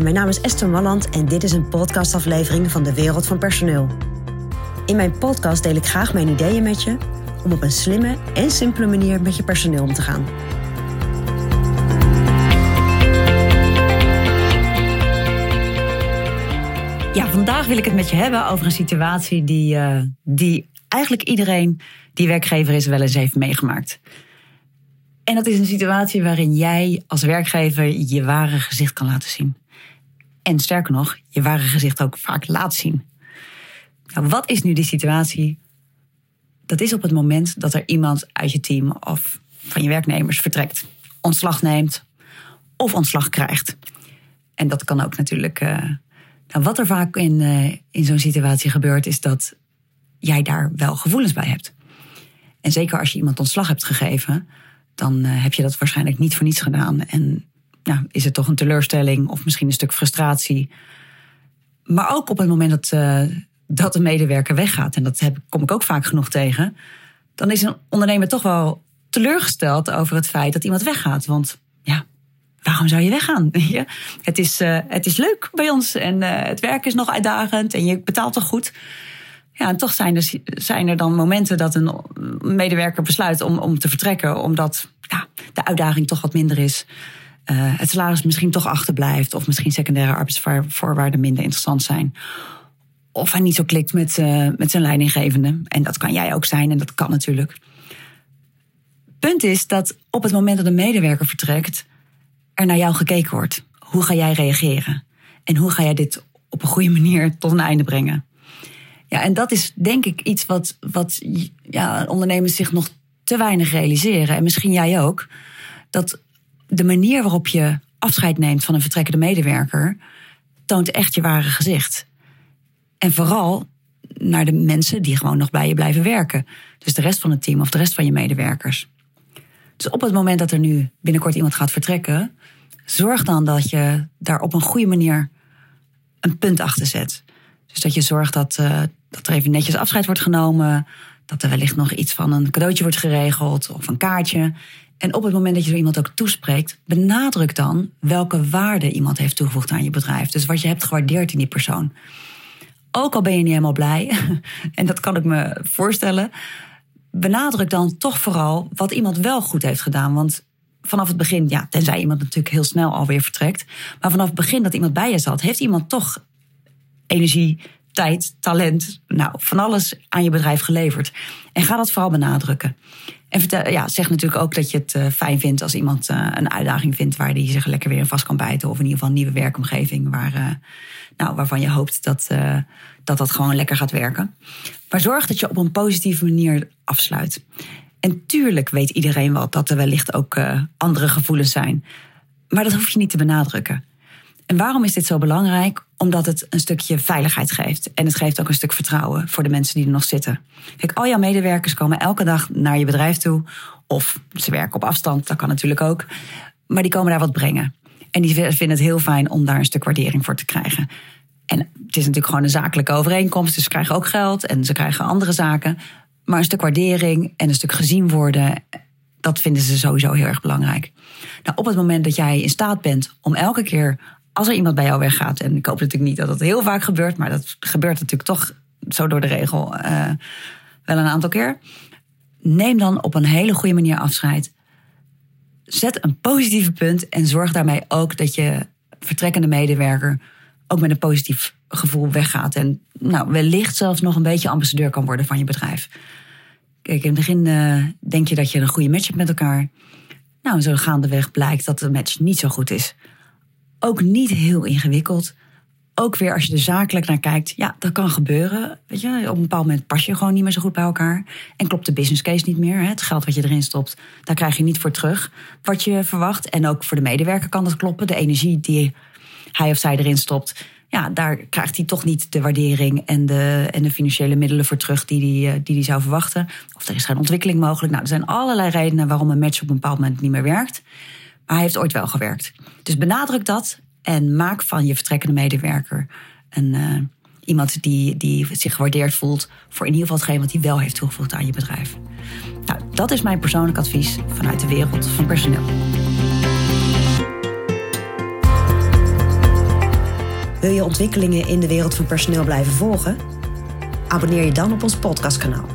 Mijn naam is Esther Malland en dit is een podcastaflevering van de Wereld van Personeel. In mijn podcast deel ik graag mijn ideeën met je om op een slimme en simpele manier met je personeel om te gaan. Ja, vandaag wil ik het met je hebben over een situatie die, uh, die eigenlijk iedereen die werkgever is wel eens heeft meegemaakt. En dat is een situatie waarin jij als werkgever je ware gezicht kan laten zien. En sterker nog, je ware gezicht ook vaak laat zien. Nou, wat is nu die situatie? Dat is op het moment dat er iemand uit je team of van je werknemers vertrekt, ontslag neemt of ontslag krijgt. En dat kan ook natuurlijk. Uh, nou, wat er vaak in, uh, in zo'n situatie gebeurt, is dat jij daar wel gevoelens bij hebt. En zeker als je iemand ontslag hebt gegeven, dan uh, heb je dat waarschijnlijk niet voor niets gedaan. En nou, is het toch een teleurstelling of misschien een stuk frustratie. Maar ook op het moment dat, uh, dat de medewerker weggaat, en dat heb, kom ik ook vaak genoeg tegen, dan is een ondernemer toch wel teleurgesteld over het feit dat iemand weggaat. Want ja, waarom zou je weggaan? het, is, uh, het is leuk bij ons en het werk is nog uitdagend en je betaalt toch goed. Ja, en toch zijn er, zijn er dan momenten dat een medewerker besluit om, om te vertrekken, omdat ja, de uitdaging toch wat minder is. Uh, het salaris misschien toch achterblijft, of misschien secundaire arbeidsvoorwaarden minder interessant zijn. Of hij niet zo klikt met, uh, met zijn leidinggevende. En dat kan jij ook zijn, en dat kan natuurlijk. Punt is dat op het moment dat een medewerker vertrekt, er naar jou gekeken wordt. Hoe ga jij reageren? En hoe ga jij dit op een goede manier tot een einde brengen? Ja, en dat is denk ik iets wat, wat ja, ondernemers zich nog te weinig realiseren. En misschien jij ook. Dat de manier waarop je afscheid neemt van een vertrekkende medewerker. toont echt je ware gezicht. En vooral naar de mensen die gewoon nog bij je blijven werken. Dus de rest van het team of de rest van je medewerkers. Dus op het moment dat er nu binnenkort iemand gaat vertrekken. zorg dan dat je daar op een goede manier een punt achter zet. Dus dat je zorgt dat, uh, dat er even netjes afscheid wordt genomen. Dat er wellicht nog iets van een cadeautje wordt geregeld of een kaartje. En op het moment dat je zo iemand ook toespreekt, benadruk dan welke waarde iemand heeft toegevoegd aan je bedrijf. Dus wat je hebt gewaardeerd in die persoon. Ook al ben je niet helemaal blij, en dat kan ik me voorstellen, benadruk dan toch vooral wat iemand wel goed heeft gedaan. Want vanaf het begin, ja, tenzij iemand natuurlijk heel snel alweer vertrekt, maar vanaf het begin dat iemand bij je zat, heeft iemand toch energie, tijd, talent, nou, van alles aan je bedrijf geleverd. En ga dat vooral benadrukken. En vertel, ja, zeg natuurlijk ook dat je het uh, fijn vindt als iemand uh, een uitdaging vindt waar die zich lekker weer in vast kan bijten. Of in ieder geval een nieuwe werkomgeving waar, uh, nou, waarvan je hoopt dat, dat dat gewoon lekker gaat werken. Maar zorg dat je op een positieve manier afsluit. En tuurlijk weet iedereen wel dat er wellicht ook andere gevoelens zijn. Maar dat hoef je niet te benadrukken. En waarom is dit zo belangrijk? Omdat het een stukje veiligheid geeft. En het geeft ook een stuk vertrouwen voor de mensen die er nog zitten. Kijk, al jouw medewerkers komen elke dag naar je bedrijf toe. Of ze werken op afstand, dat kan natuurlijk ook. Maar die komen daar wat brengen. En die vinden het heel fijn om daar een stuk waardering voor te krijgen. En het is natuurlijk gewoon een zakelijke overeenkomst. Dus ze krijgen ook geld en ze krijgen andere zaken. Maar een stuk waardering en een stuk gezien worden, dat vinden ze sowieso heel erg belangrijk. Nou, op het moment dat jij in staat bent om elke keer als er iemand bij jou weggaat, en ik hoop natuurlijk niet dat dat heel vaak gebeurt, maar dat gebeurt natuurlijk toch zo door de regel uh, wel een aantal keer. Neem dan op een hele goede manier afscheid. Zet een positieve punt en zorg daarmee ook dat je vertrekkende medewerker ook met een positief gevoel weggaat. En nou, wellicht zelfs nog een beetje ambassadeur kan worden van je bedrijf. Kijk, in het begin uh, denk je dat je een goede match hebt met elkaar. Nou, zo gaandeweg blijkt dat de match niet zo goed is. Ook niet heel ingewikkeld. Ook weer als je er zakelijk naar kijkt, ja, dat kan gebeuren. Weet je, op een bepaald moment pas je gewoon niet meer zo goed bij elkaar. En klopt de business case niet meer. Het geld wat je erin stopt, daar krijg je niet voor terug wat je verwacht. En ook voor de medewerker kan dat kloppen. De energie die hij of zij erin stopt, ja, daar krijgt hij toch niet de waardering en de, en de financiële middelen voor terug die hij die, die zou verwachten. Of er is geen ontwikkeling mogelijk. Nou, er zijn allerlei redenen waarom een match op een bepaald moment niet meer werkt. Maar hij heeft ooit wel gewerkt. Dus benadruk dat en maak van je vertrekkende medewerker een, uh, iemand die, die zich gewaardeerd voelt voor in ieder geval hetgeen wat hij wel heeft toegevoegd aan je bedrijf. Nou, dat is mijn persoonlijk advies vanuit de wereld van personeel. Wil je ontwikkelingen in de wereld van personeel blijven volgen? Abonneer je dan op ons podcastkanaal.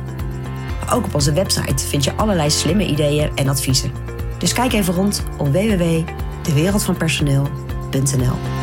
Ook op onze website vind je allerlei slimme ideeën en adviezen. Dus kijk even rond op www.dewereldvanpersoneel.nl.